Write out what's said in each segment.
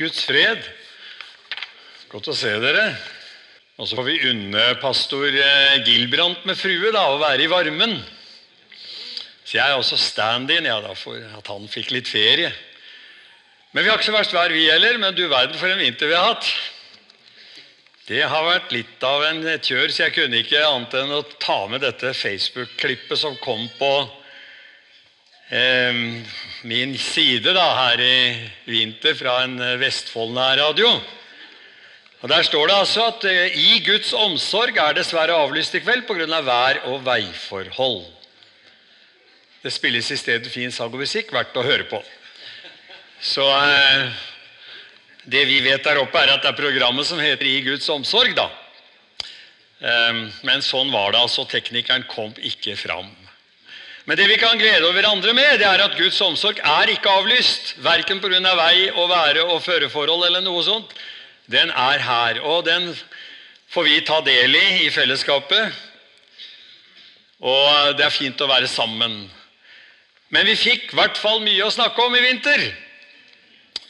Guds fred. Godt å se dere. Og så får vi unne pastor eh, Gilbrandt med frue da, å være i varmen. Så jeg er også stand-in ja, da, for at han fikk litt ferie. Men vi har ikke så verst vær, vi heller. Men du verden for en vinter vi har hatt. Det har vært litt av en kjør, så jeg kunne ikke annet enn å ta med dette Facebook-klippet som kom på eh, min side da, her i vinter fra en Vestfold-nærradio. Og Der står det altså at eh, i Guds omsorg er dessverre avlyst i kveld pga. Av vær- og veiforhold. Det spilles i stedet fin sang og musikk, verdt å høre på. Så eh, det vi vet der oppe, er at det er programmet som heter I Guds omsorg. da. Eh, men sånn var det altså. Teknikeren kom ikke fram. Men det vi kan glede over andre med, det er at Guds omsorg er ikke avlyst. Verken pga. vei og være og føreforhold eller noe sånt. Den er her, og den får vi ta del i i fellesskapet. Og det er fint å være sammen. Men vi fikk i hvert fall mye å snakke om i vinter.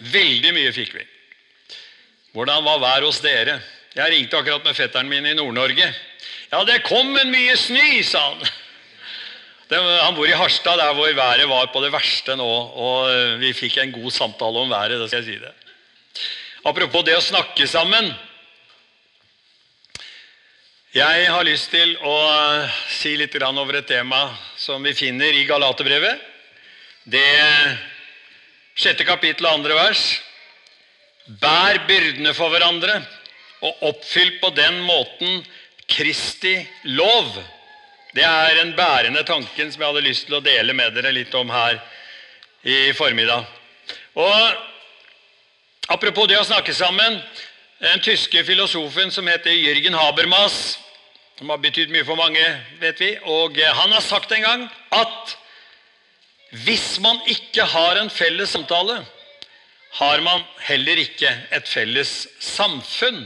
Veldig mye fikk vi. Hvordan var været hos dere? Jeg ringte akkurat med fetteren min i Nord-Norge. Ja, det kom en mye snø, sa han. Han bor i Harstad, der hvor været var på det verste nå. Og vi fikk en god samtale om været. det skal jeg si det. Apropos det å snakke sammen. Jeg har lyst til å si litt over et tema som vi finner i Galaterbrevet. Det sjette kapittel og andre vers. Bær byrdene for hverandre og oppfyll på den måten Kristi lov. Det er en bærende tanken som jeg hadde lyst til å dele med dere litt om her i formiddag. Og Apropos det å snakke sammen. Den tyske filosofen som heter Jürgen Habermas, som har betydd mye for mange, vet vi, og han har sagt en gang at hvis man ikke har en felles samtale, har man heller ikke et felles samfunn.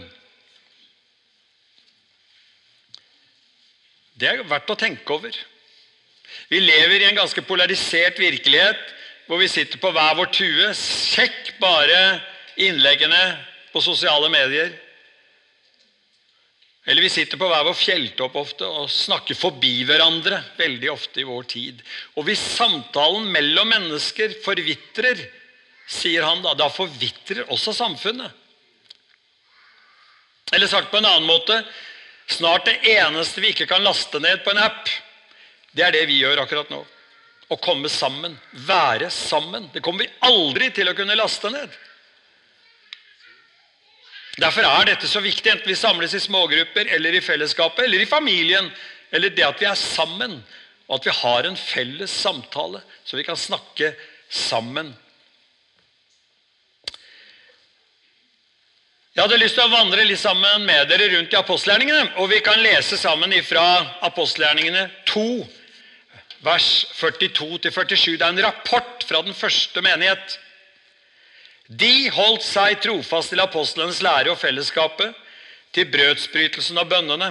Det er verdt å tenke over. Vi lever i en ganske polarisert virkelighet hvor vi sitter på hver vår tue. Sjekk bare innleggene på sosiale medier. Eller vi sitter på hver vår fjelltopp ofte og snakker forbi hverandre veldig ofte i vår tid. Og hvis samtalen mellom mennesker forvitrer, sier han da, da forvitrer også samfunnet. Eller sagt på en annen måte snart det eneste vi ikke kan laste ned på en app, det er det vi gjør akkurat nå. Å komme sammen. Være sammen. Det kommer vi aldri til å kunne laste ned. Derfor er dette så viktig, enten vi samles i smågrupper eller i fellesskapet eller i familien, eller det at vi er sammen, og at vi har en felles samtale, så vi kan snakke sammen. Jeg hadde lyst til å vandre litt sammen med dere rundt i apostelgjerningene, og vi kan lese sammen ifra apostelgjerningene 2, vers 42-47. Det er en rapport fra den første menighet. De holdt seg trofast til apostlenes lære og fellesskapet, til brødsbrytelsen og bønnene.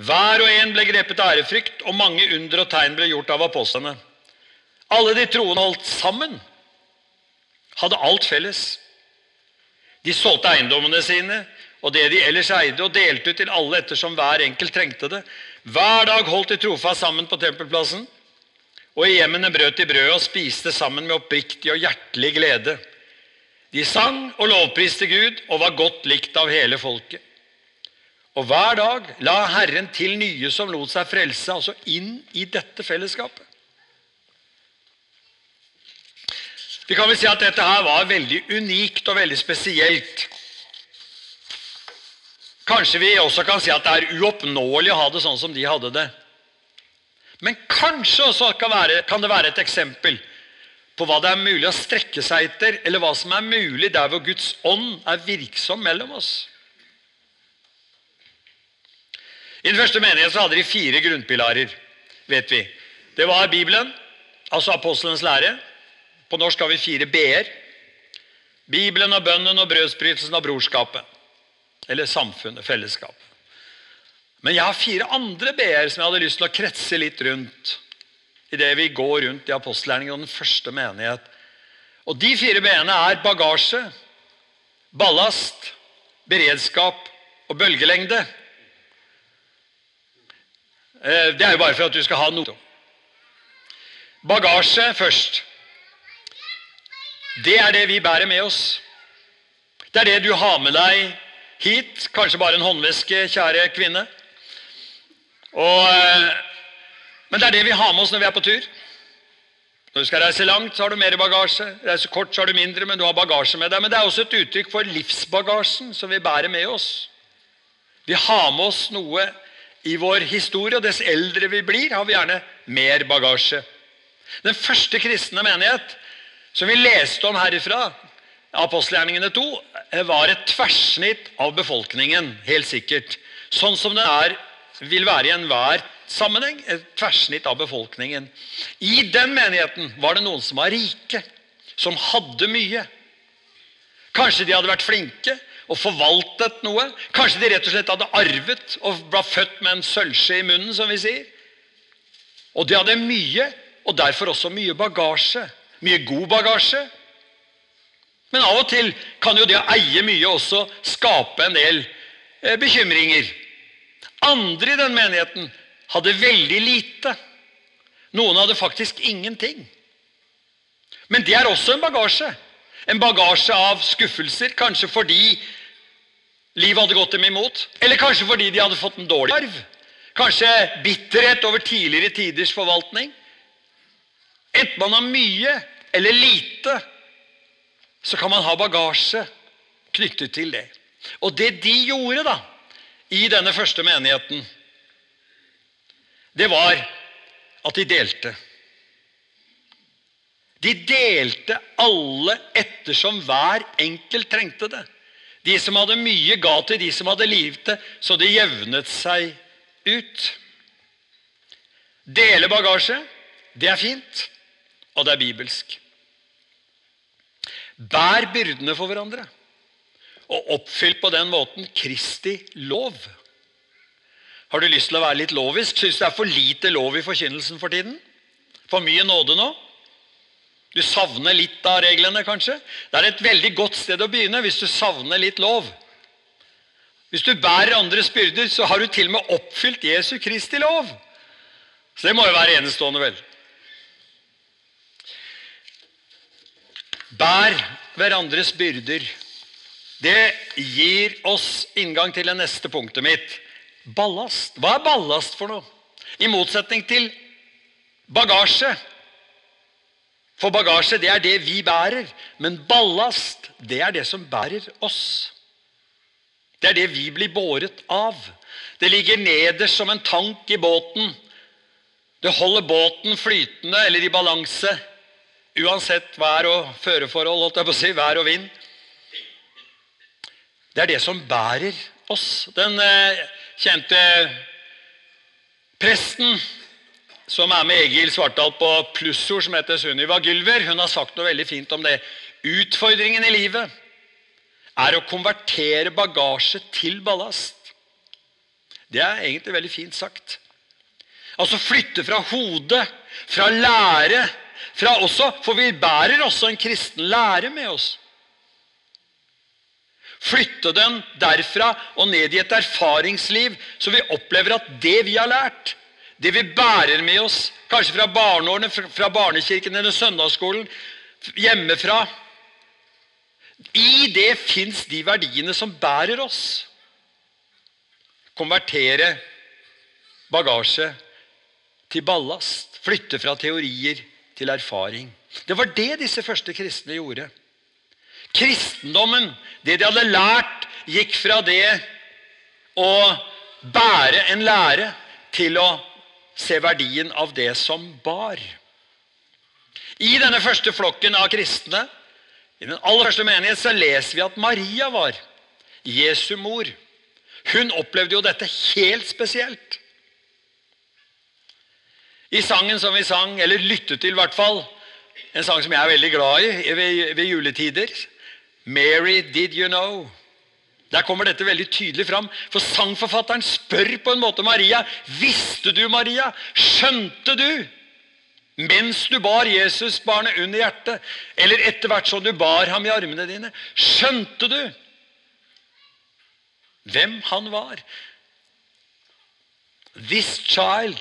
Hver og en ble grepet av ærefrykt, og mange under og tegn ble gjort av apostlene. Alle de troende holdt sammen, hadde alt felles. De solgte eiendommene sine og det de ellers eide, og delte ut til alle ettersom hver enkelt trengte det. Hver dag holdt de trofast sammen på tempelplassen, og i hjemmene brøt de brødet og spiste sammen med oppriktig og hjertelig glede de sang og lovpriste Gud og var godt likt av hele folket. Og hver dag la Herren til nye som lot seg frelse, altså inn i dette fellesskapet. Vi kan vel si at dette her var veldig unikt og veldig spesielt. Kanskje vi også kan si at det er uoppnåelig å ha det sånn som de hadde det. Men kanskje også kan, være, kan det være et eksempel på hva det er mulig å strekke seg etter, eller hva som er mulig der hvor Guds ånd er virksom mellom oss. I den første menigheten hadde de fire grunnpilarer, vet vi. Det var Bibelen, altså apostelens lære. På norsk har vi fire b-er. Bibelen og bønnen og brødsbrytelsen og brorskapet. Eller samfunnet, fellesskap. Men jeg har fire andre b-er som jeg hadde lyst til å kretse litt rundt idet vi går rundt i apostelgjerningen og den første menighet. Og De fire b-ene er bagasje, ballast, beredskap og bølgelengde. Eh, Det er jo bare for at du skal ha noe. Bagasje først. Det er det vi bærer med oss. Det er det du har med deg hit. Kanskje bare en håndveske, kjære kvinne. Og, eh, men det er det vi har med oss når vi er på tur. Når du skal reise langt, så har du mer bagasje. Reise kort, så har du mindre, men du har bagasje med deg. Men det er også et uttrykk for livsbagasjen som vi bærer med oss. Vi har med oss noe i vår historie, og dess eldre vi blir, har vi gjerne mer bagasje. Den første kristne menighet som vi leste om herifra, apostelgjerningene 2, var et tverrsnitt av befolkningen, helt sikkert. Sånn som det er, vil være i enhver sammenheng. Et tverrsnitt av befolkningen. I den menigheten var det noen som var rike, som hadde mye. Kanskje de hadde vært flinke og forvaltet noe. Kanskje de rett og slett hadde arvet og ble født med en sølvskje i munnen, som vi sier. Og de hadde mye, og derfor også mye bagasje. Mye god bagasje. Men av og til kan jo det å eie mye også skape en del eh, bekymringer. Andre i den menigheten hadde veldig lite. Noen hadde faktisk ingenting. Men det er også en bagasje. En bagasje av skuffelser, kanskje fordi livet hadde gått dem imot. Eller kanskje fordi de hadde fått en dårlig arv. Kanskje bitterhet over tidligere tiders forvaltning. Enten man har mye eller lite, så kan man ha bagasje knyttet til det. Og det de gjorde da, i denne første menigheten, det var at de delte. De delte alle ettersom hver enkelt trengte det. De som hadde mye, ga til de som hadde lite, så det jevnet seg ut. Dele bagasje, det er fint, og det er bibelsk. Bær byrdene for hverandre, og oppfyll på den måten Kristi lov. Har du lyst til å være litt lovisk? Syns du det er for lite lov i forkynnelsen for tiden? For mye nåde nå? Du savner litt av reglene, kanskje? Det er et veldig godt sted å begynne hvis du savner litt lov. Hvis du bærer andres byrder, så har du til og med oppfylt Jesu Kristi lov. Så det må jo være enestående, vel. Bær hverandres byrder. Det gir oss inngang til det neste punktet mitt. Ballast. Hva er ballast for noe? I motsetning til bagasje. For bagasje, det er det vi bærer. Men ballast, det er det som bærer oss. Det er det vi blir båret av. Det ligger nederst som en tank i båten. Det holder båten flytende eller i balanse uansett vær og føreforhold, holdt jeg på å si, vær og vind. Det er det som bærer oss. Den eh, kjente presten som er med Egil Svartdal på plussord, som heter Sunniva Gylver, hun har sagt noe veldig fint om det. Utfordringen i livet er å konvertere bagasje til ballast. Det er egentlig veldig fint sagt. Altså flytte fra hodet, fra lære, fra også, for vi bærer også en kristen lære med oss. Flytte den derfra og ned i et erfaringsliv, så vi opplever at det vi har lært, det vi bærer med oss, kanskje fra barneårene, fra barnekirken eller søndagsskolen, hjemmefra I det fins de verdiene som bærer oss. Konvertere bagasje til ballast. Flytte fra teorier til erfaring. Det var det disse første kristne gjorde. Kristendommen, det de hadde lært, gikk fra det å bære en lære til å se verdien av det som bar. I denne første flokken av kristne, i den aller første menighet, så leser vi at Maria var Jesu mor. Hun opplevde jo dette helt spesielt. I sangen som vi sang, eller lyttet til i hvert fall, en sang som jeg er veldig glad i ved, ved juletider, 'Mary, did you know'? Der kommer dette veldig tydelig fram. For sangforfatteren spør på en måte Maria. 'Visste du, Maria? Skjønte du mens du bar Jesus barnet under hjertet, eller etter hvert som du bar ham i armene dine, skjønte du hvem han var. This child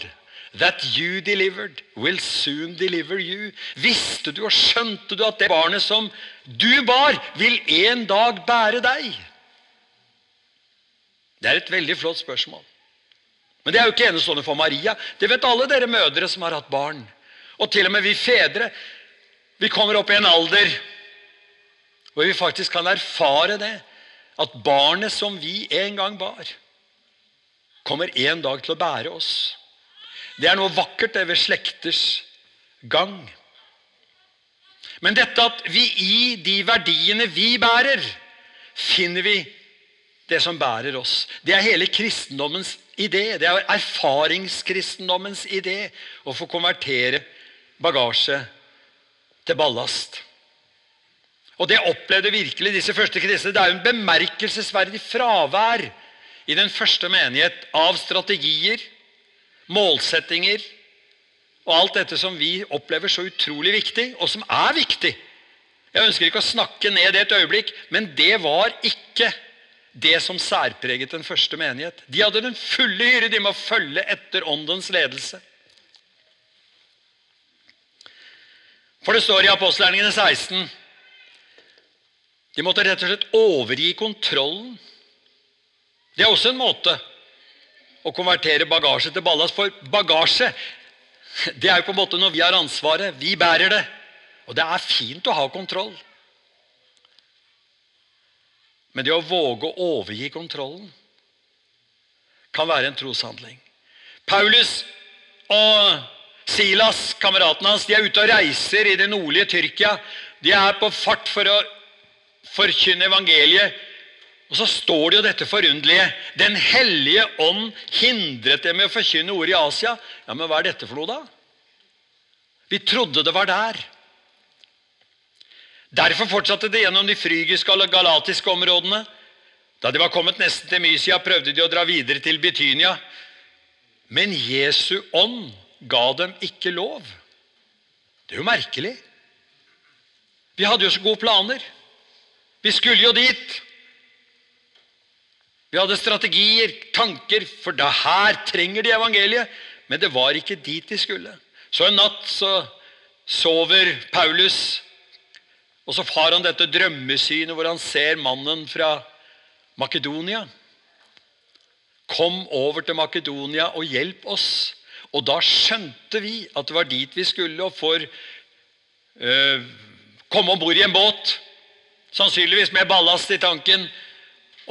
that you delivered will soon deliver you. Visste du og skjønte du at det barnet som du bar, vil en dag bære deg? Det er et veldig flott spørsmål. Men det er jo ikke enestående for Maria. Det vet alle dere mødre som har hatt barn. Og til og med vi fedre. Vi kommer opp i en alder hvor vi faktisk kan erfare det. At barnet som vi en gang bar, kommer en dag til å bære oss. Det er noe vakkert det ved slekters gang. Men dette at vi i de verdiene vi bærer, finner vi det som bærer oss. Det er hele kristendommens idé. Det er erfaringskristendommens idé å få konvertere bagasje til ballast. Og det opplevde virkelig disse første kristne. Det er jo en bemerkelsesverdig fravær i den første menighet av strategier, målsettinger og alt dette som vi opplever så utrolig viktig, og som er viktig. Jeg ønsker ikke å snakke ned det et øyeblikk, men det var ikke det som særpreget den første menighet. De hadde den fulle hyre de med å følge etter åndens ledelse. For det står i apostelgjerningene 16 De måtte rett og slett overgi kontrollen. Det er også en måte å konvertere bagasje til ballast. For bagasje det er jo på en måte når vi har ansvaret. Vi bærer det. Og det er fint å ha kontroll. Men det å våge å overgi kontrollen kan være en troshandling. Paulus og Silas, kameratene hans, de er ute og reiser i det nordlige Tyrkia. De er på fart for å forkynne evangeliet. Og så står det jo dette forunderlige Den hellige ånd hindret dem med å forkynne ordet i Asia. Ja, Men hva er dette for noe, da? Vi trodde det var der. Derfor fortsatte de gjennom de frygiske og galatiske områdene. Da de var kommet nesten til Mysia, prøvde de å dra videre til Betynia. Men Jesu ånd ga dem ikke lov. Det er jo merkelig. Vi hadde jo så gode planer. Vi skulle jo dit. Vi hadde strategier, tanker, for det her trenger de evangeliet. Men det var ikke dit de skulle. Så en natt så sover Paulus og så har han dette drømmesynet hvor han ser mannen fra Makedonia. Kom over til Makedonia og hjelp oss. Og da skjønte vi at det var dit vi skulle, og for øh, komme om bord i en båt. Sannsynligvis med ballast i tanken.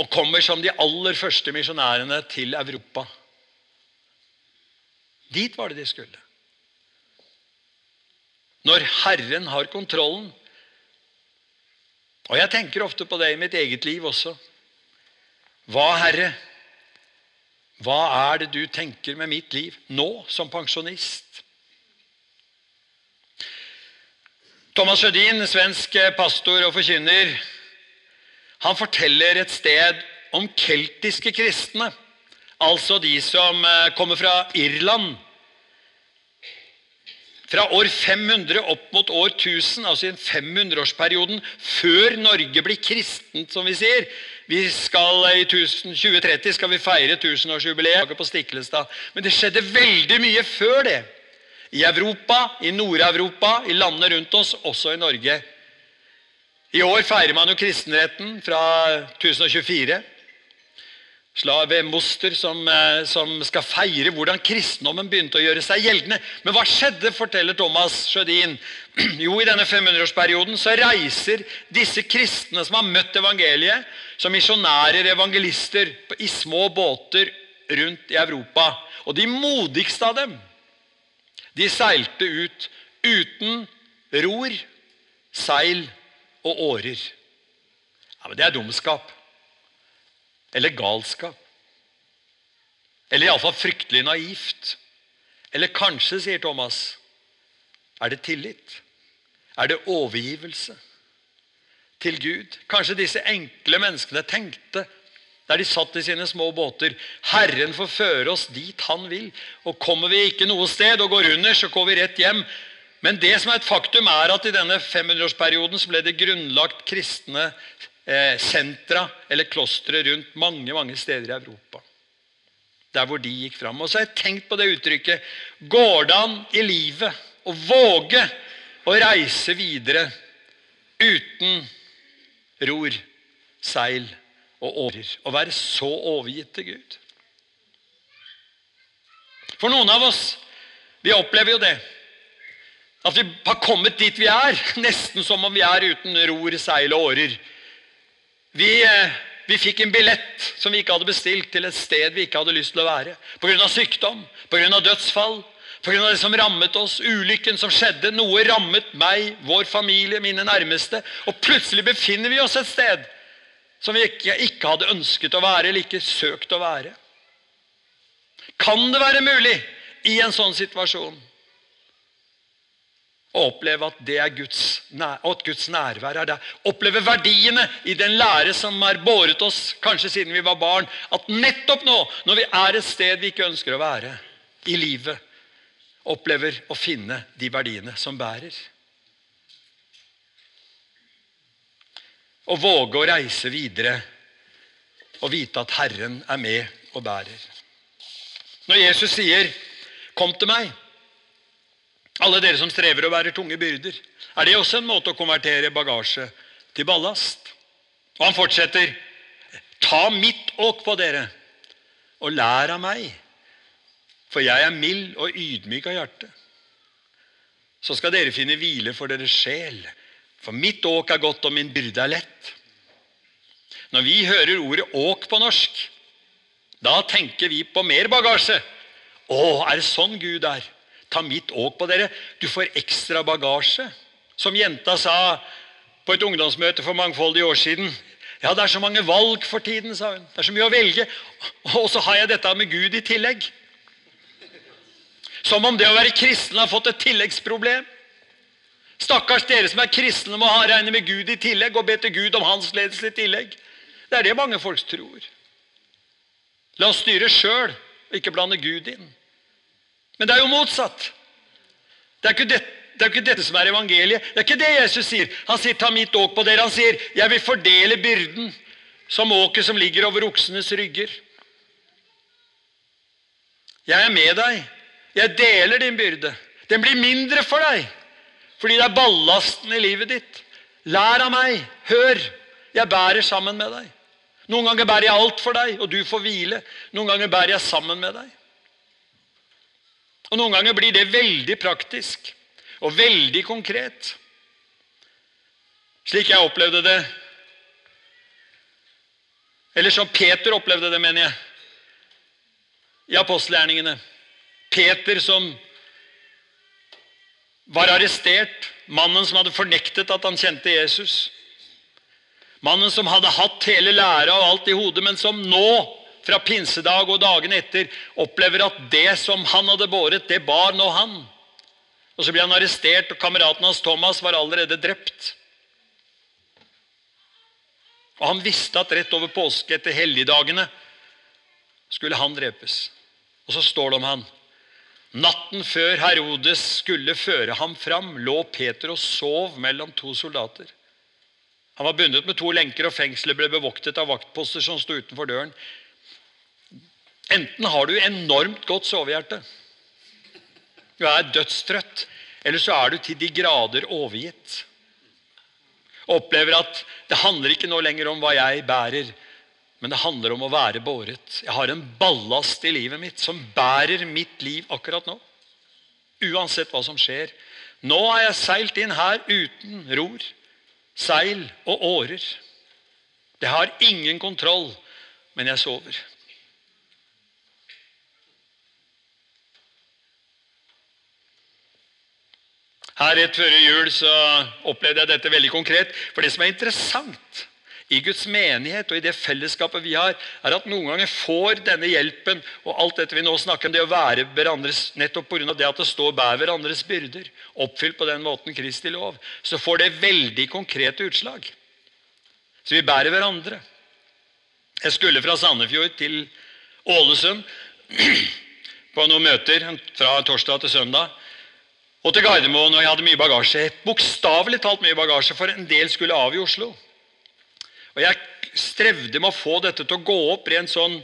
Og kommer som de aller første misjonærene til Europa. Dit var det de skulle. Når Herren har kontrollen, og jeg tenker ofte på det i mitt eget liv også. Hva, Herre, hva er det du tenker med mitt liv nå som pensjonist? Thomas Sjødin, svensk pastor og forkynner, han forteller et sted om keltiske kristne. Altså de som eh, kommer fra Irland fra år 500 opp mot år 1000, altså i 500-årsperioden før Norge blir kristent, som vi sier. Vi skal I 2030 skal vi feire tusenårsjubileet på Stiklestad. Men det skjedde veldig mye før det. I Europa, i Nord-Europa, i landene rundt oss, også i Norge. I år feirer man jo kristenretten fra 1024 Slave Moster som, eh, som, skal feire hvordan kristendommen begynte å gjøre seg gjeldende. Men hva skjedde, forteller Thomas Sjødin. Jo, i denne 500-årsperioden så reiser disse kristne som har møtt evangeliet, som misjonærer, evangelister, i små båter rundt i Europa. Og de modigste av dem, de seilte ut uten ror, seil og årer. Ja, men Det er dumskap. Eller galskap. Eller iallfall fryktelig naivt. Eller kanskje, sier Thomas, er det tillit? Er det overgivelse til Gud? Kanskje disse enkle menneskene tenkte der de satt i sine små båter Herren får føre oss dit Han vil. Og kommer vi ikke noe sted og går under, så går vi rett hjem. Men det som er et faktum, er at i denne 500-årsperioden så ble det grunnlagt kristne eh, sentra eller klostre rundt mange mange steder i Europa. Der hvor de gikk fram. Og så har jeg tenkt på det uttrykket Går det an i livet å våge å reise videre uten ror, seil og årer? Å være så overgitt til Gud? For noen av oss, vi opplever jo det. At vi har kommet dit vi er, nesten som om vi er uten ror, seil og årer. Vi, eh, vi fikk en billett som vi ikke hadde bestilt, til et sted vi ikke hadde lyst til å være. Pga. sykdom, pga. dødsfall, pga. det som rammet oss, ulykken som skjedde. Noe rammet meg, vår familie, mine nærmeste. Og plutselig befinner vi oss et sted som vi ikke, ikke hadde ønsket å være, eller ikke søkt å være. Kan det være mulig i en sånn situasjon å oppleve at, Guds, at Guds nærvær er der. Oppleve verdiene i den lære som har båret oss kanskje siden vi var barn. At nettopp nå, når vi er et sted vi ikke ønsker å være i livet, opplever å finne de verdiene som bærer. Å våge å reise videre og vite at Herren er med og bærer. Når Jesus sier 'Kom til meg', alle dere som strever og bærer tunge byrder, er det også en måte å konvertere bagasje til ballast? Og han fortsetter. Ta mitt åk på dere, og lær av meg, for jeg er mild og ydmyk av hjerte. Så skal dere finne hvile for deres sjel, for mitt åk er godt, og min byrde er lett. Når vi hører ordet 'åk' på norsk, da tenker vi på mer bagasje. Å, er det sånn Gud er? Ta mitt åk på dere. Du får ekstra bagasje. Som jenta sa på et ungdomsmøte for mangfoldige år siden. Ja, det er så mange valg for tiden, sa hun. Det er så mye å velge. Og så har jeg dette med Gud i tillegg. Som om det å være kristen har fått et tilleggsproblem. Stakkars dere som er kristne, må ha regne med Gud i tillegg og be til Gud om hans ledelse i tillegg. Det er det mange folk tror. La oss styre sjøl ikke blande Gud inn. Men det er jo motsatt. Det er, det, det er ikke dette som er evangeliet. Det er ikke det Jesus sier. Han sier 'ta mitt åk på dere'. Han sier 'jeg vil fordele byrden som åket som ligger over oksenes rygger'. Jeg er med deg. Jeg deler din byrde. Den blir mindre for deg fordi det er ballasten i livet ditt. Lær av meg. Hør. Jeg bærer sammen med deg. Noen ganger bærer jeg alt for deg, og du får hvile. Noen ganger bærer jeg sammen med deg. Og Noen ganger blir det veldig praktisk og veldig konkret. Slik jeg opplevde det. Eller som Peter opplevde det, mener jeg. I apostelgjerningene. Peter som var arrestert. Mannen som hadde fornektet at han kjente Jesus. Mannen som hadde hatt hele læra og alt i hodet, men som nå fra pinsedag og dagene etter opplever at det som han hadde båret, det bar nå han. Og Så blir han arrestert, og kameraten hans Thomas var allerede drept. Og Han visste at rett over påske, etter helligdagene, skulle han drepes. Og så står det om han. Natten før Herodes skulle føre ham fram, lå Peter og sov mellom to soldater. Han var bundet med to lenker, og fengselet ble bevoktet av vaktposter som sto utenfor døren. Enten har du enormt godt sovehjerte, du er dødstrøtt, eller så er du til de grader overgitt. Opplever at det handler ikke nå lenger om hva jeg bærer, men det handler om å være båret. Jeg har en ballast i livet mitt som bærer mitt liv akkurat nå. Uansett hva som skjer. Nå har jeg seilt inn her uten ror, seil og årer. Det har ingen kontroll, men jeg sover. Her rett før jul så opplevde jeg dette veldig konkret. For det som er interessant i Guds menighet og i det fellesskapet vi har, er at noen ganger får denne hjelpen og alt dette vi nå snakker om, det å være hverandres nettopp pga. det at det står 'bær hverandres byrder', oppfylt på den måten Kristi lov, så får det veldig konkrete utslag. Så vi bærer hverandre. Jeg skulle fra Sandefjord til Ålesund på noen møter fra torsdag til søndag. Og til Gardermoen, og jeg hadde mye bagasje. Bokstavelig talt mye bagasje, for en del skulle av i Oslo. Og Jeg strevde med å få dette til å gå opp. Rent sånn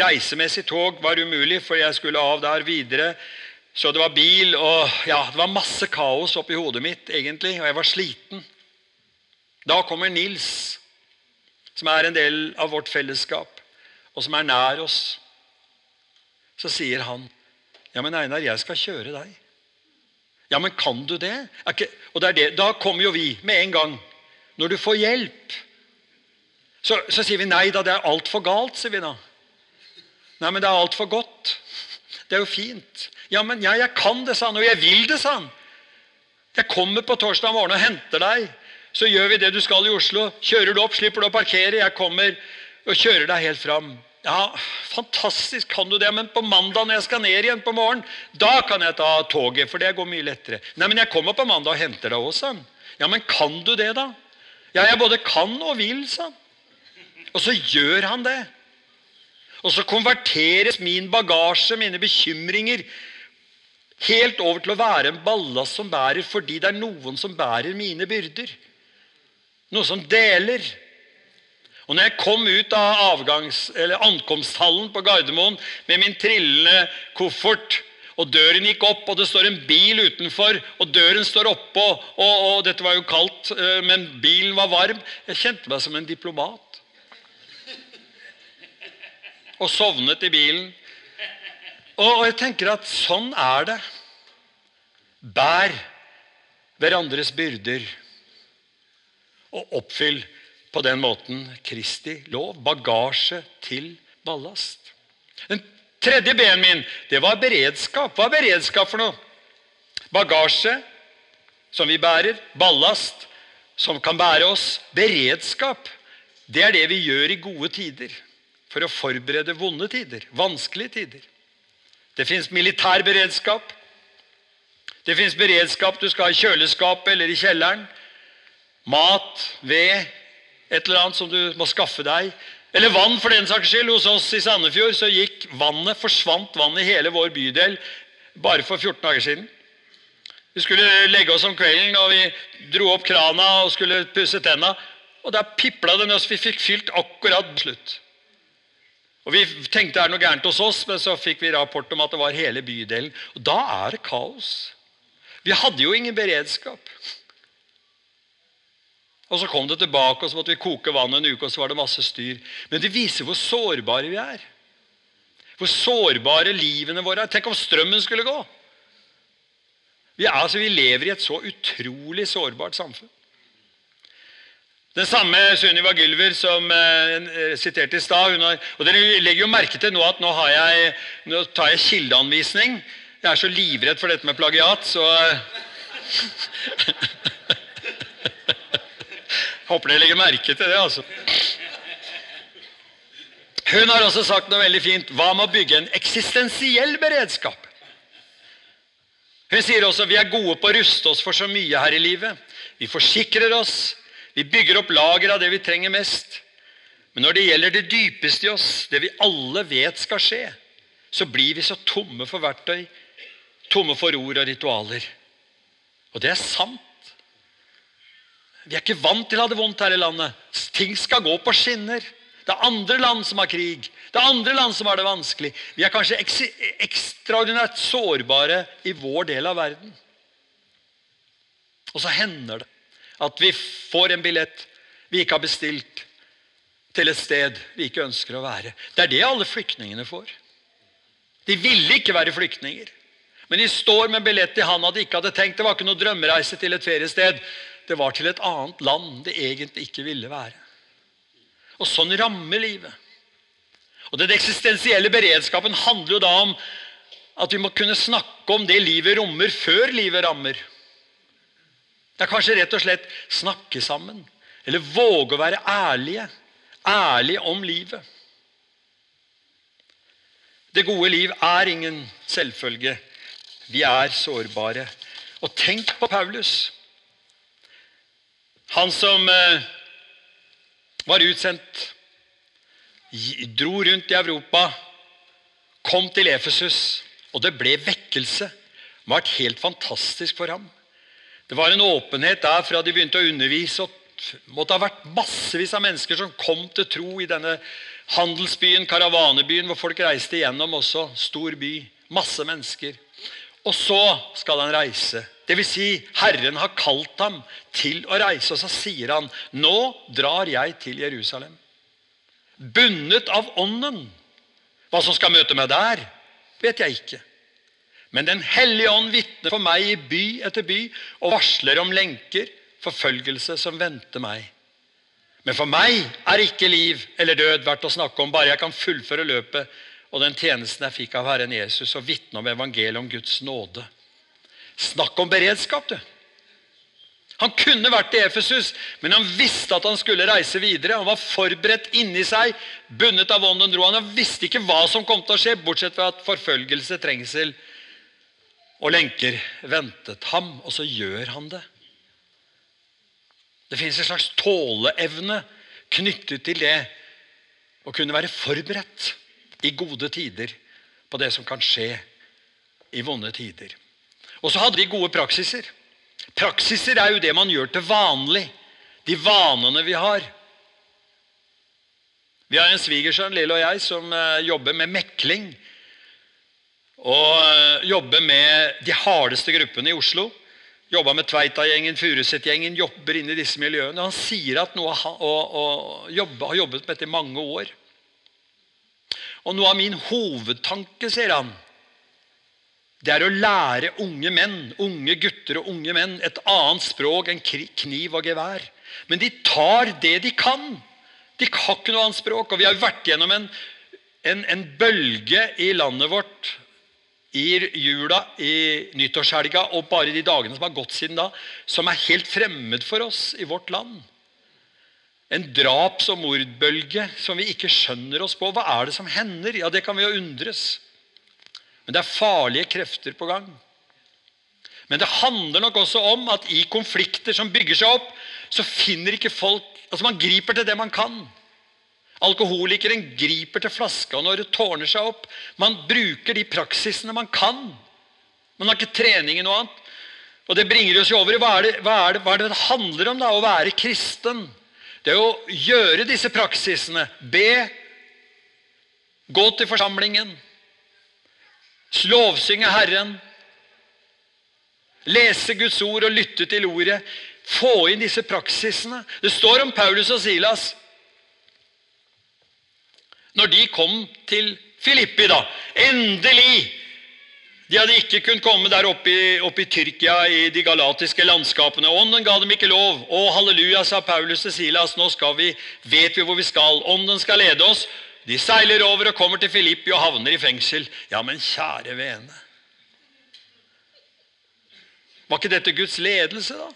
reisemessig tog var umulig, for jeg skulle av der videre. Så det var bil, og ja, det var masse kaos oppi hodet mitt, egentlig, og jeg var sliten. Da kommer Nils, som er en del av vårt fellesskap, og som er nær oss. Så sier han, 'Ja, men Einar, jeg skal kjøre deg.' Ja, men kan du det? Og det det. Da kommer jo vi med en gang. Når du får hjelp, så, så sier vi nei da, det er altfor galt, sier vi da. Nei, men det er altfor godt. Det er jo fint. Ja, men ja, jeg kan det, sa han. Og jeg vil det, sa han. Jeg kommer på torsdag morgen og henter deg. Så gjør vi det du skal i Oslo. Kjører du opp, slipper du å parkere. Jeg kommer og kjører deg helt fram. Ja, fantastisk, kan du det? Men på mandag når jeg skal ned igjen på morgenen, da kan jeg ta toget, for det går mye lettere. Nei, men jeg kommer på mandag og henter deg også, sa han. Ja, men kan du det, da? Ja, jeg både kan og vil, sa han. Og så gjør han det. Og så konverteres min bagasje, mine bekymringer, helt over til å være en ballast som bærer fordi det er noen som bærer mine byrder. Noe som deler. Og når jeg kom ut av avgangs, ankomsthallen på Gardermoen med min trillende koffert, og døren gikk opp, og det står en bil utenfor, og døren står oppå, og, og dette var jo kaldt, eh, men bilen var varm Jeg kjente meg som en diplomat. Og sovnet i bilen. Og, og jeg tenker at sånn er det. Bær hverandres byrder og oppfyll på den måten Kristi lov. Bagasje til ballast. Den tredje ben min det var beredskap. Hva er beredskap for noe? Bagasje som vi bærer. Ballast som kan bære oss. Beredskap det er det vi gjør i gode tider for å forberede vonde tider, vanskelige tider. Det fins militær beredskap. Det fins beredskap du skal ha i kjøleskapet eller i kjelleren. Mat, ved, et eller annet som du må skaffe deg. Eller vann, for den saks skyld. Hos oss i Sandefjord så gikk vannet, forsvant vannet i hele vår bydel bare for 14 dager siden. Vi skulle legge oss om kvelden, og vi dro opp krana og skulle pusse tenna. Og der pipla det så vi fikk fylt akkurat slutt. Og Vi tenkte det er noe gærent hos oss, men så fikk vi rapport om at det var hele bydelen. Og Da er det kaos. Vi hadde jo ingen beredskap. Og Så kom det tilbake, og så måtte vi koke vann en uke, og så var det masse styr. Men det viser hvor sårbare vi er. Hvor sårbare livene våre er. Tenk om strømmen skulle gå! Vi, er, altså, vi lever i et så utrolig sårbart samfunn. Den samme Sunniva Gylver som eh, siterte i stad. Og Dere legger jo merke til nå at nå, jeg, nå tar jeg kildeanvisning. Jeg er så livredd for dette med plagiat, så Håper dere legger merke til det. altså. Hun har også sagt noe veldig fint. Hva med å bygge en eksistensiell beredskap? Hun sier også vi er gode på å ruste oss for så mye her i livet. Vi forsikrer oss, vi bygger opp lager av det vi trenger mest. Men når det gjelder det dypeste i oss, det vi alle vet skal skje, så blir vi så tomme for verktøy, tomme for ord og ritualer. Og det er sant. Vi er ikke vant til å ha det vondt her i landet. Ting skal gå på skinner. Det er andre land som har krig. Det er andre land som har det vanskelig. Vi er kanskje ekstraordinært sårbare i vår del av verden. Og så hender det at vi får en billett vi ikke har bestilt, til et sted vi ikke ønsker å være. Det er det alle flyktningene får. De ville ikke være flyktninger. Men de står med billett i handa de ikke hadde tenkt. Det var ikke noe drømmereise til et feriested. Det var til et annet land det egentlig ikke ville være. Og sånn rammer livet. Og Den eksistensielle beredskapen handler jo da om at vi må kunne snakke om det livet rommer, før livet rammer. Det er kanskje rett og slett snakke sammen. Eller våge å være ærlige. Ærlige om livet. Det gode liv er ingen selvfølge. Vi er sårbare. Og tenk på Paulus. Han som eh, var utsendt, dro rundt i Europa, kom til Efesus, og det ble vekkelse. Det var helt fantastisk for ham. Det var en åpenhet der fra de begynte å undervise. og måtte ha vært massevis av mennesker som kom til tro i denne handelsbyen, karavanebyen, hvor folk reiste igjennom også. Stor by. Masse mennesker. Og så skal han reise. Dvs. Si, Herren har kalt ham til å reise, og så sier han, 'Nå drar jeg til Jerusalem.' Bundet av ånden. Hva som skal møte meg der, vet jeg ikke. Men Den hellige ånd vitner for meg i by etter by og varsler om lenker, forfølgelse som venter meg. Men for meg er ikke liv eller død verdt å snakke om, bare jeg kan fullføre løpet og den tjenesten jeg fikk av Herren Jesus, og vitne om evangeliet om Guds nåde. Snakk om beredskap, du! Han kunne vært i Efesus, men han visste at han skulle reise videre. Han var forberedt inni seg, bundet av ånden dro han. Visste ikke hva som kom til å skje, bortsett fra at forfølgelse, trengsel og lenker ventet ham. Og så gjør han det. Det finnes en slags tåleevne knyttet til det å kunne være forberedt i gode tider på det som kan skje i vonde tider. Og så hadde de gode praksiser. Praksiser er jo det man gjør til vanlig. De vanene vi har. Vi har en svigersønn, Lille og jeg, som eh, jobber med mekling. Og eh, jobber med de hardeste gruppene i Oslo. Jobba med Tveita-gjengen, Furuset-gjengen, jobber inn i disse miljøene. Han sier at noe, jobbe, har jobbet med dette i mange år. Og noe av min hovedtanke, sier han, det er å lære unge menn, unge gutter og unge menn et annet språk enn kniv og gevær. Men de tar det de kan. De har ikke noe annet språk. Og vi har vært gjennom en, en, en bølge i landet vårt i jula, i nyttårshelga og bare de dagene som har gått siden da, som er helt fremmed for oss i vårt land. En draps- og mordbølge som vi ikke skjønner oss på. Hva er det som hender? Ja, Det kan vi jo undres. Men det er farlige krefter på gang. Men det handler nok også om at i konflikter som bygger seg opp, så finner ikke folk Altså, man griper til det man kan. Alkoholikeren griper til flaska når det tårner seg opp. Man bruker de praksisene man kan. Man har ikke trening i noe annet. Og Det bringer oss jo over i hva det, hva, hva er det det handler om da, å være kristen. Det er å gjøre disse praksisene. Be, gå til forsamlingen, lovsynge Herren, lese Guds ord og lytte til ordet. Få inn disse praksisene. Det står om Paulus og Silas når de kom til Filippi, da. Endelig! De hadde ikke kunnet komme der oppe i, oppe i Tyrkia, i de galatiske landskapene. Ånden ga dem ikke lov. Å, halleluja, sa Paulus til Silas. Nå vi, vet vi hvor vi skal. Ånden skal lede oss. De seiler over og kommer til Filippi og havner i fengsel. Ja, men kjære vene Var ikke dette Guds ledelse, da?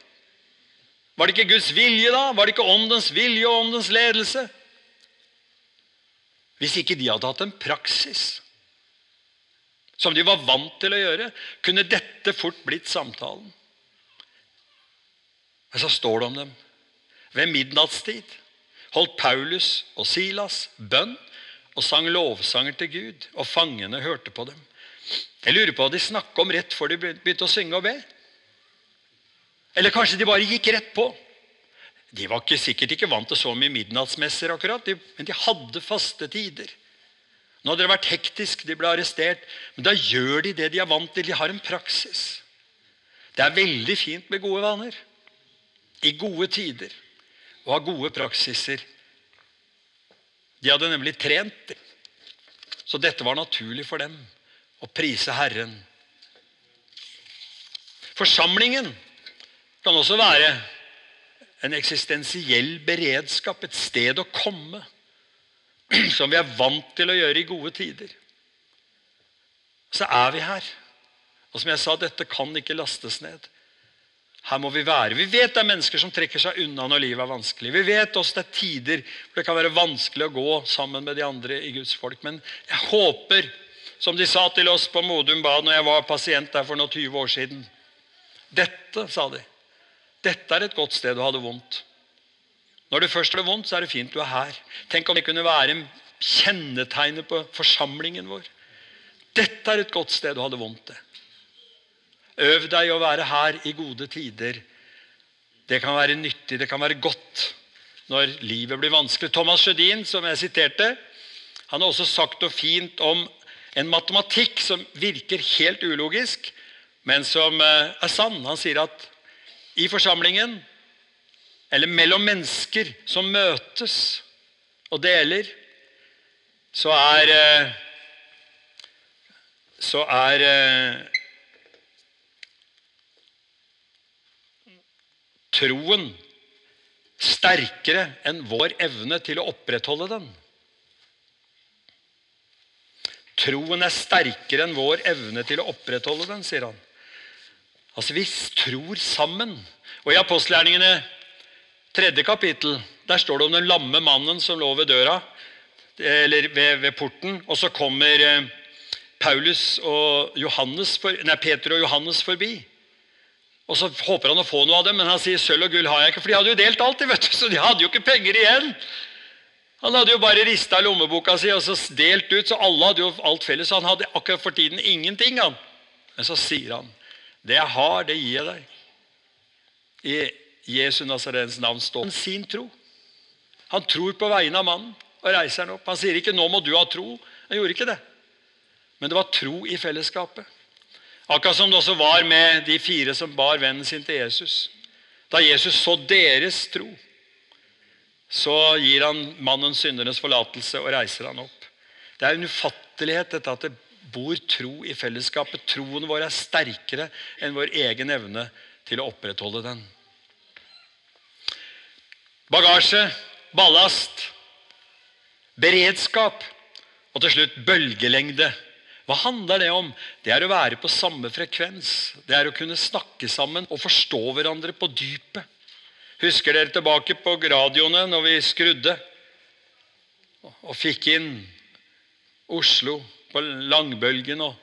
Var det ikke Guds vilje, da? Var det ikke åndens vilje og åndens ledelse? Hvis ikke de hadde hatt en praksis som de var vant til å gjøre, kunne dette fort blitt samtalen. Men så står det om dem. Ved midnattstid holdt Paulus og Silas bønn og sang lovsanger til Gud, og fangene hørte på dem. Jeg lurer på hva de snakka om rett før de begynte å synge og be. Eller kanskje de bare gikk rett på. De var ikke, sikkert ikke vant til så mye midnattsmesser, akkurat, men de hadde faste tider. Nå hadde det vært hektisk, de ble arrestert. Men da gjør de det de er vant til. De har en praksis. Det er veldig fint med gode vaner. I gode tider. Å ha gode praksiser. De hadde nemlig trent. Så dette var naturlig for dem. Å prise Herren. Forsamlingen kan også være en eksistensiell beredskap, et sted å komme, som vi er vant til å gjøre i gode tider. Så er vi her. Og som jeg sa, dette kan ikke lastes ned. Her må vi være. Vi vet det er mennesker som trekker seg unna når livet er vanskelig. Vi vet også det er tider hvor det kan være vanskelig å gå sammen med de andre i Guds folk. Men jeg håper, som de sa til oss på Modum Bad når jeg var pasient der for noen 20 år siden Dette, sa de, dette er et godt sted å ha det vondt. Når du først har det vondt, så er det fint du er her. Tenk om det kunne være kjennetegnet på forsamlingen vår. Dette er et godt sted å ha det vondt. det. Øv deg å være her i gode tider. Det kan være nyttig, det kan være godt når livet blir vanskelig. Thomas Sjødin, som jeg siterte, han har også sagt noe fint om en matematikk som virker helt ulogisk, men som eh, er sann. Han sier at i forsamlingen, eller mellom mennesker som møtes og deler, så er eh, Så er troen sterkere enn vår evne til å opprettholde den. Troen er sterkere enn vår evne til å opprettholde den, sier han. Altså, vi tror sammen. Og i apostelgjerningene tredje kapittel der står det om den lamme mannen som lå ved døra, eller ved, ved porten. Og så kommer eh, Paulus og Johannes nei, Peter og Johannes forbi. Og Så håper han å få noe av dem, men han sier sølv og gull har jeg ikke. For de hadde jo delt alt, vet du, så de hadde jo ikke penger igjen. Han hadde jo bare rista lommeboka si og så delt ut, så alle hadde jo alt felles. Så han hadde akkurat for tiden ingenting. han. Men så sier han, 'Det jeg har, det gir jeg deg'. I Jesu Nazarens navn står han sin tro. Han tror på vegne av mannen og reiser han opp. Han sier ikke 'nå må du ha tro'. Han gjorde ikke det. Men det var tro i fellesskapet. Akkurat som det også var med de fire som bar vennen sin til Jesus. Da Jesus så deres tro, så gir han mannen syndernes forlatelse og reiser han opp. Det er en ufattelighet dette at det bor tro i fellesskapet. Troen vår er sterkere enn vår egen evne til å opprettholde den. Bagasje, ballast, beredskap og til slutt bølgelengde. Hva handler det om? Det er å være på samme frekvens. Det er å kunne snakke sammen og forstå hverandre på dypet. Husker dere tilbake på radioene når vi skrudde og fikk inn Oslo på langbølgen, og,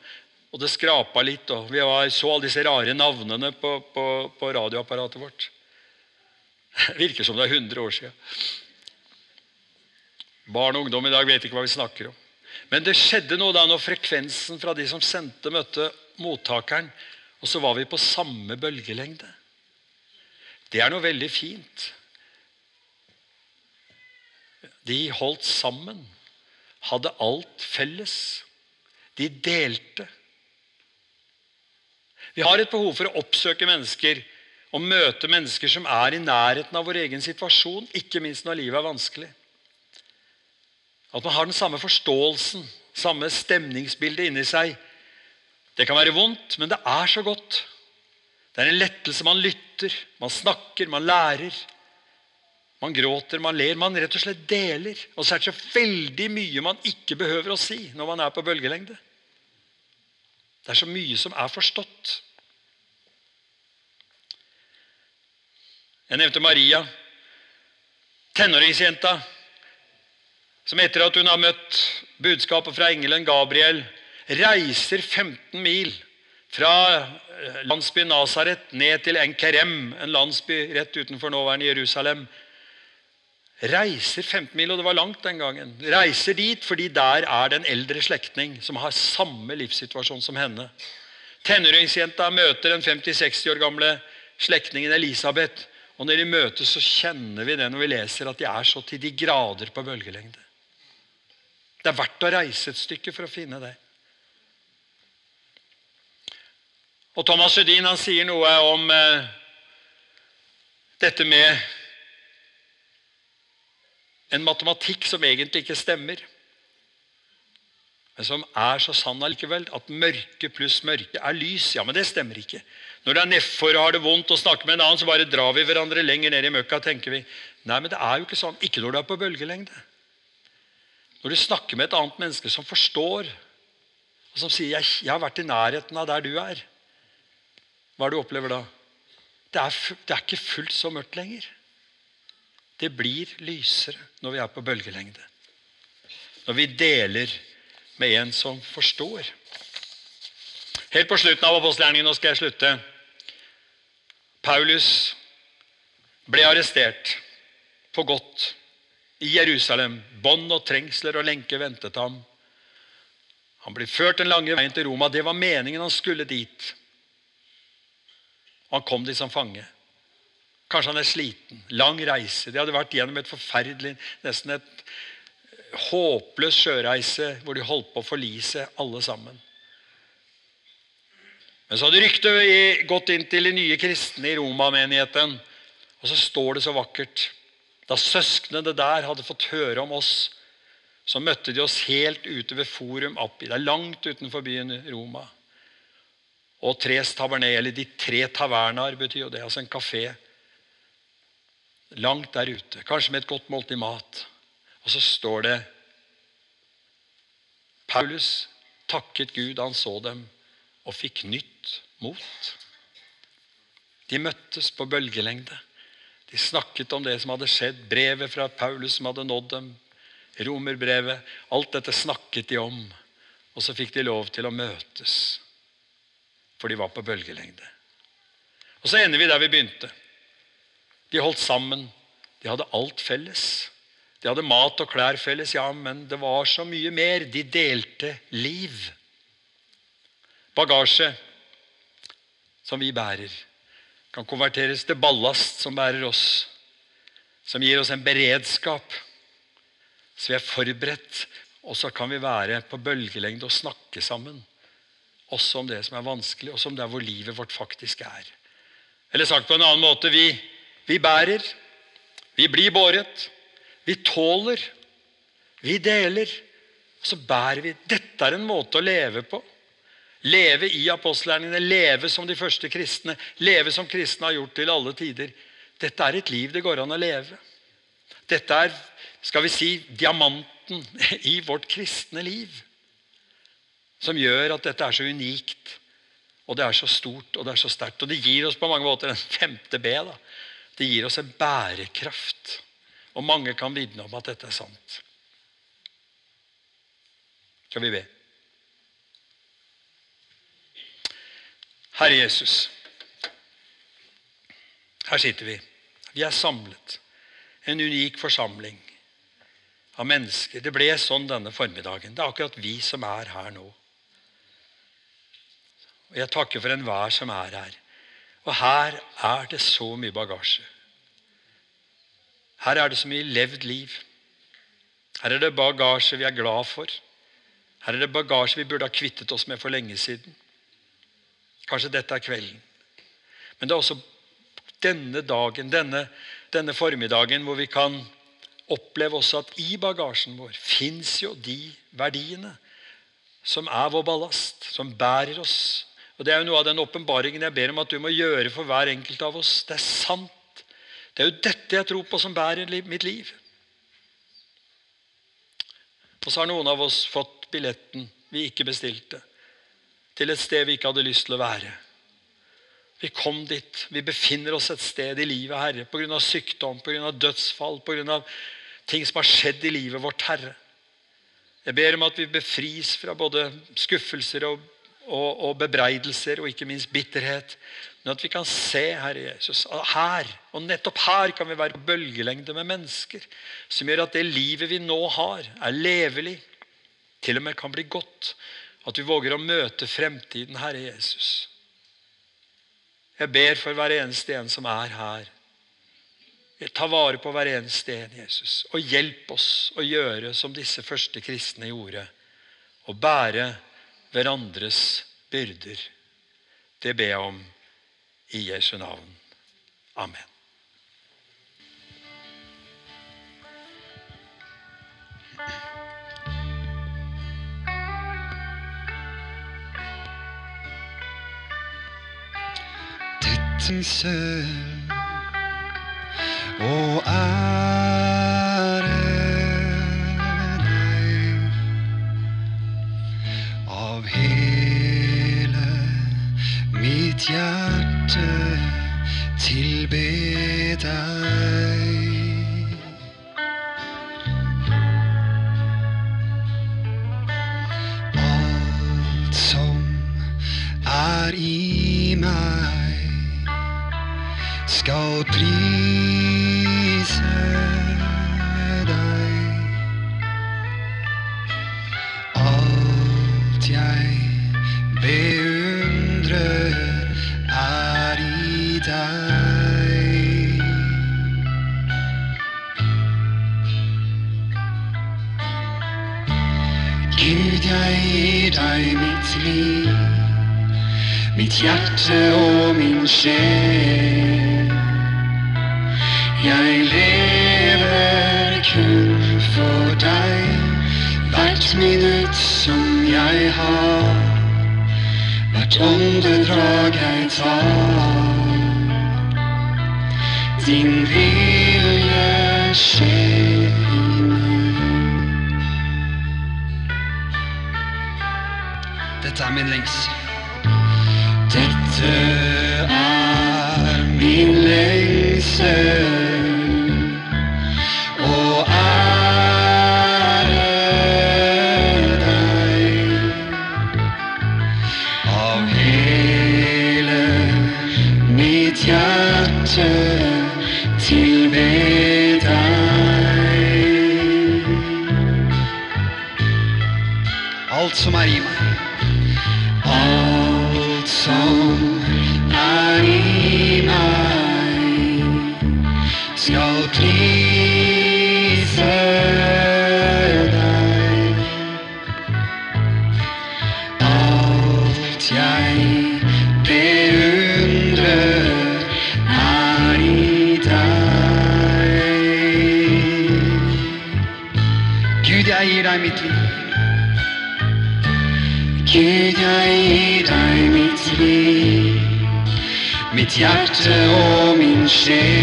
og det skrapa litt, og vi var, så alle disse rare navnene på, på, på radioapparatet vårt. Det virker som det er 100 år siden. Barn og ungdom i dag vet ikke hva vi snakker om. Men det skjedde noe da når frekvensen fra de som sendte, møtte mottakeren. Og så var vi på samme bølgelengde. Det er noe veldig fint. De holdt sammen, hadde alt felles. De delte. Vi har et behov for å oppsøke mennesker og møte mennesker som er i nærheten av vår egen situasjon, ikke minst når livet er vanskelig. At man har den samme forståelsen, samme stemningsbildet inni seg. Det kan være vondt, men det er så godt. Det er en lettelse. Man lytter, man snakker, man lærer. Man gråter, man ler. Man rett og slett deler. Og så er det så veldig mye man ikke behøver å si når man er på bølgelengde. Det er så mye som er forstått. Jeg nevnte Maria, tenåringsjenta som etter at hun har møtt budskapet fra engelen Gabriel, reiser 15 mil fra eh, landsbyen Nasaret ned til Enkerem, en landsby rett utenfor nåværende Jerusalem. Reiser 15 mil, og det var langt den gangen. Reiser dit fordi der er det en eldre slektning som har samme livssituasjon som henne. Tenåringsjenta møter den 50-60 år gamle slektningen Elisabeth. Og når de møtes, så kjenner vi det når vi leser at de er så til de grader på bølgelengde. Det er verdt å reise et stykke for å finne det. Og Thomas Jødin han sier noe om eh, dette med en matematikk som egentlig ikke stemmer, men som er så sann allikevel. At mørke pluss mørke er lys. Ja, men det stemmer ikke. Når det er nedfor og har det vondt og snakker med en annen, så bare drar vi hverandre lenger ned i møkka. tenker vi. Nei, men det er jo ikke sånn. Ikke når du er på bølgelengde. Når du snakker med et annet menneske som forstår, og som sier jeg, har vært i nærheten av der du er', hva er det du opplever da? Det er, det er ikke fullt så mørkt lenger. Det blir lysere når vi er på bølgelengde. Når vi deler med en som forstår. Helt på slutten av apostelgjerningen, nå skal jeg slutte. Paulus ble arrestert på godt i Jerusalem. Bånd og trengsler og lenke ventet ham. Han ble ført den lange veien til Roma. Det var meningen han skulle dit. Han kom dit som fange. Kanskje han er sliten. Lang reise. De hadde vært gjennom et forferdelig, nesten et håpløs sjøreise hvor de holdt på å forlise alle sammen. Men så hadde ryktet gått inn til de nye kristne i Roma-menigheten. Og så står det så vakkert. Da søsknene der hadde fått høre om oss, så møtte de oss helt ute ved Forum Appi. Det er langt utenfor byen Roma. Og Tres Taverné, eller De tre tavernaer, betyr jo det. Altså en kafé. Langt der ute. Kanskje med et godt måltid mat. Og så står det Paulus takket Gud han så dem, og fikk nytt mot. De møttes på bølgelengde. De snakket om det som hadde skjedd, brevet fra Paulus som hadde nådd dem, romerbrevet. Alt dette snakket de om. Og så fikk de lov til å møtes, for de var på bølgelengde. Og så ender vi der vi begynte. De holdt sammen. De hadde alt felles. De hadde mat og klær felles, ja, men det var så mye mer. De delte liv. Bagasje som vi bærer kan konverteres til ballast som bærer oss, som gir oss en beredskap, så vi er forberedt. Og så kan vi være på bølgelengde og snakke sammen. Også om det som er vanskelig, også om det er hvor livet vårt faktisk er. Eller sagt på en annen måte vi, vi bærer, vi blir båret, vi tåler, vi deler. Og så bærer vi. Dette er en måte å leve på. Leve i apostlærningene, leve som de første kristne, leve som kristne har gjort til alle tider. Dette er et liv det går an å leve. Dette er skal vi si, diamanten i vårt kristne liv. Som gjør at dette er så unikt, og det er så stort og det er så sterkt. Og det gir oss på mange måter en femte B. da. Det gir oss en bærekraft. Og mange kan vitne om at dette er sant. Skal vi be? Herre Jesus, her sitter vi. Vi er samlet. En unik forsamling av mennesker. Det ble sånn denne formiddagen. Det er akkurat vi som er her nå. Og Jeg takker for enhver som er her. Og her er det så mye bagasje. Her er det så mye levd liv. Her er det bagasje vi er glad for. Her er det bagasje vi burde ha kvittet oss med for lenge siden. Kanskje dette er kvelden. Men det er også denne dagen, denne, denne formiddagen, hvor vi kan oppleve også at i bagasjen vår fins jo de verdiene som er vår ballast, som bærer oss. Og Det er jo noe av den åpenbaringen jeg ber om at du må gjøre for hver enkelt av oss. Det er sant. Det er jo dette jeg tror på, som bærer mitt liv. Og så har noen av oss fått billetten vi ikke bestilte til et sted vi ikke hadde lyst til å være. Vi kom dit. Vi befinner oss et sted i livet, Herre, pga. sykdom, pga. dødsfall, pga. ting som har skjedd i livet vårt, Herre. Jeg ber om at vi befris fra både skuffelser og, og, og bebreidelser og ikke minst bitterhet. Men at vi kan se, Herre Jesus, her, og nettopp her kan vi være på bølgelengde med mennesker. Som gjør at det livet vi nå har, er levelig. Til og med kan bli godt. At vi våger å møte fremtiden, Herre Jesus. Jeg ber for hver eneste en som er her. Ta vare på hver eneste en, Jesus. Og hjelp oss å gjøre som disse første kristne gjorde. Å bære hverandres byrder. Det ber jeg om i Jesu navn. Amen. Lengsel og ære deg av hele mitt hjerte tilbe deg. Alt som er i meg skal prise deg. Alt jeg beundrer, er i deg. Gud, jeg gir deg mitt liv, mitt hjerte og min sjel. Jeg lever kun for deg, hvert minutt som jeg har, hvert åndedrag jeg tar. Din vilje skjer i meg. Dette er min lengsel. Dette er min lengsel. Min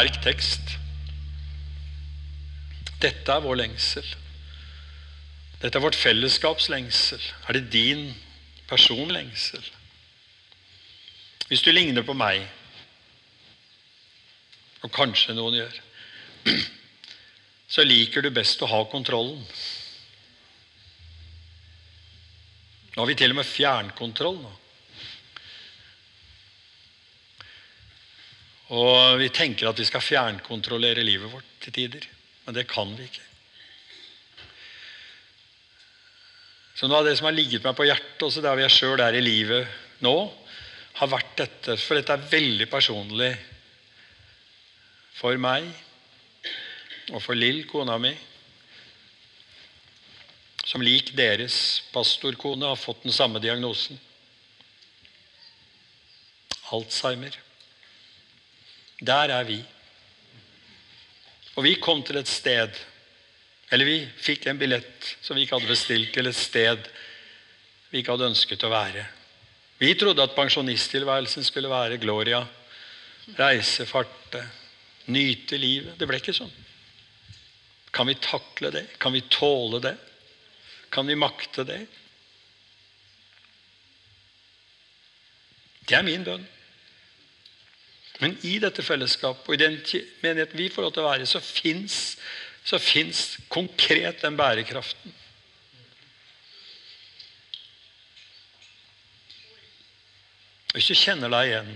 sterk tekst. Dette er vår lengsel. Dette er vårt fellesskaps lengsel. Er det din personlengsel? Hvis du ligner på meg, og kanskje noen gjør, så liker du best å ha kontrollen. Nå har vi til og med fjernkontroll. nå. Og vi tenker at vi skal fjernkontrollere livet vårt til tider. Men det kan vi ikke. Så noe av det som har ligget meg på hjertet, også der jeg sjøl er i livet nå, har vært dette. For dette er veldig personlig for meg og for Lill, kona mi, som lik deres pastorkone har fått den samme diagnosen. Alzheimer. Der er vi. Og vi kom til et sted Eller vi fikk en billett som vi ikke hadde bestilt, til et sted vi ikke hadde ønsket å være. Vi trodde at pensjonisttilværelsen skulle være Gloria. Reise, farte, nyte livet. Det ble ikke sånn. Kan vi takle det? Kan vi tåle det? Kan vi makte det? Det er min bønn. Men i dette fellesskapet og i den menigheten vi får lov til å være, så fins så fins konkret den bærekraften. Hvis du kjenner deg igjen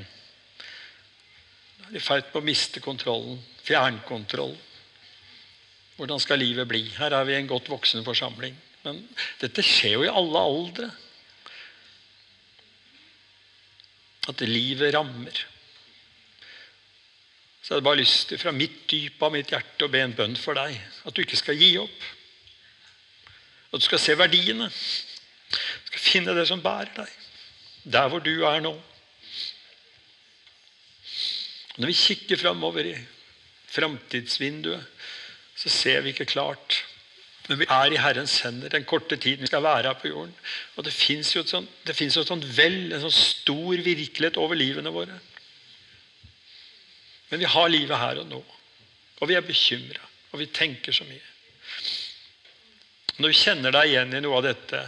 da er i ferd med å miste kontrollen, fjernkontroll. Hvordan skal livet bli? Her er vi en godt voksen forsamling. Men dette skjer jo i alle aldre. At livet rammer. Så jeg hadde bare lyst til fra mitt dyp av mitt hjerte å be en bønn for deg. At du ikke skal gi opp. At du skal se verdiene. Du skal finne det som bærer deg. Der hvor du er nå. Når vi kikker framover i framtidsvinduet, så ser vi ikke klart. Men vi er i Herrens hender den korte tiden vi skal være her på jorden. Og det fins jo et sånt, sånt vel, en sånn stor virkelighet over livene våre. Men vi har livet her og nå. Og vi er bekymra, og vi tenker så mye. Når du kjenner deg igjen i noe av dette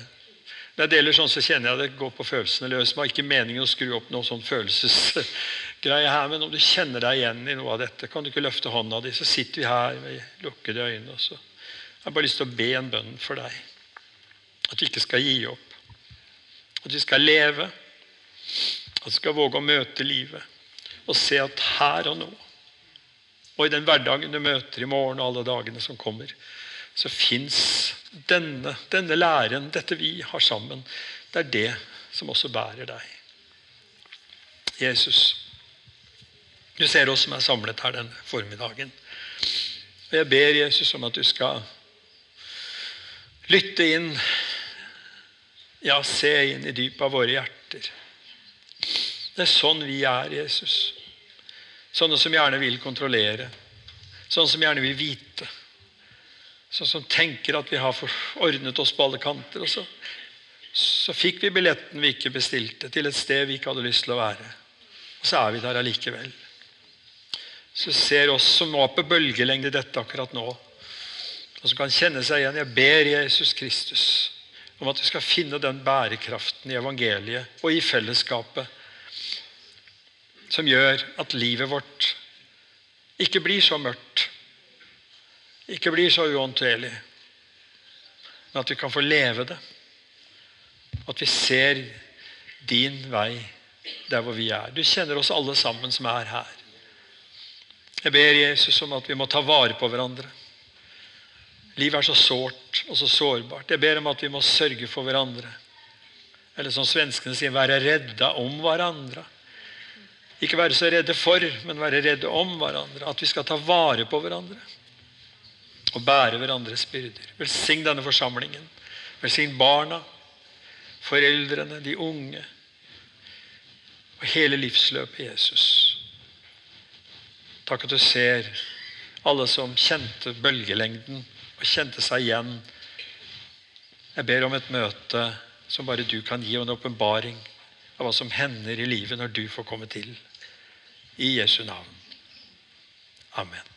Når jeg deler sånn, så kjenner jeg det går på følelsene løs. Det var ikke meningen å skru opp noen sånn følelsesgreie her, men om du kjenner deg igjen i noe av dette, kan du ikke løfte hånda di, så sitter vi her med lukkede øyne. og så Jeg har bare lyst til å be en bønn for deg. At vi ikke skal gi opp. At vi skal leve. At vi skal våge å møte livet og se at her og nå, og i den hverdagen du møter i morgen og alle dagene som kommer, så fins denne, denne læren, dette vi har sammen, det er det som også bærer deg. Jesus, du ser oss som er samlet her denne formiddagen. Og jeg ber Jesus om at du skal lytte inn, ja, se inn i dypet av våre hjerter. Det er sånn vi er, Jesus. Sånne som gjerne vil kontrollere. Sånne som gjerne vil vite. Sånne som tenker at vi har ordnet oss på alle kanter. Og så, så fikk vi billetten vi ikke bestilte, til et sted vi ikke hadde lyst til å være. Og så er vi der allikevel. Så ser oss som var på bølgelengde dette akkurat nå, og som kan kjenne seg igjen. Jeg ber Jesus Kristus om at vi skal finne den bærekraften i evangeliet og i fellesskapet som gjør at livet vårt ikke blir så mørkt, ikke blir så uhåndterlig, men at vi kan få leve det. At vi ser din vei der hvor vi er. Du kjenner oss alle sammen som er her. Jeg ber Jesus om at vi må ta vare på hverandre. Livet er så sårt og så sårbart. Jeg ber om at vi må sørge for hverandre. Eller som svenskene sier, være redda om hverandre. Ikke være så redde for, men være redde om hverandre. At vi skal ta vare på hverandre. Og bære hverandres byrder. Velsign denne forsamlingen. Velsign barna, foreldrene, de unge. Og hele livsløpet Jesus. Takk at du ser alle som kjente bølgelengden og kjente seg igjen. Jeg ber om et møte som bare du kan gi, og en åpenbaring av hva som hender i livet når du får komme til. I Jesu navn. Amen.